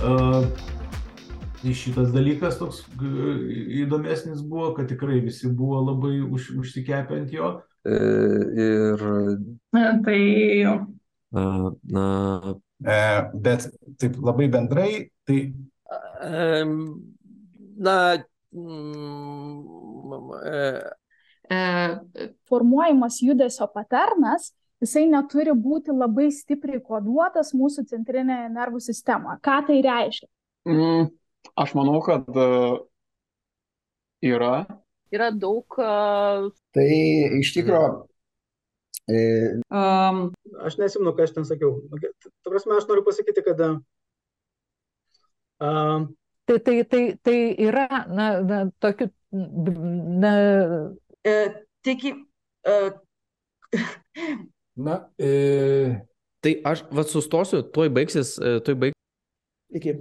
Uh, šitas dalykas toks įdomesnis buvo, kad tikrai visi buvo labai už, užsikepę ant jo. E, ir. Tai. Na. E, bet taip labai bendrai, tai. Na. Formuojamas judesio paternas jisai neturi būti labai stipriai koduotas mūsų centrinėje nervų sistemoje. Ką tai reiškia? Mm, aš manau, kad uh, yra. Yra daug. Uh... Tai iš tikrųjų. E... Um, aš nesimenu, ką aš ten sakiau. Ta prasme, aš noriu pasakyti, kad. Uh, tai, tai, tai, tai yra, na, na tokių. Na... E, taigi. E... Na, e... tai aš vad sustosiu, tuoj baigsis, tuoj baigsis. Iki.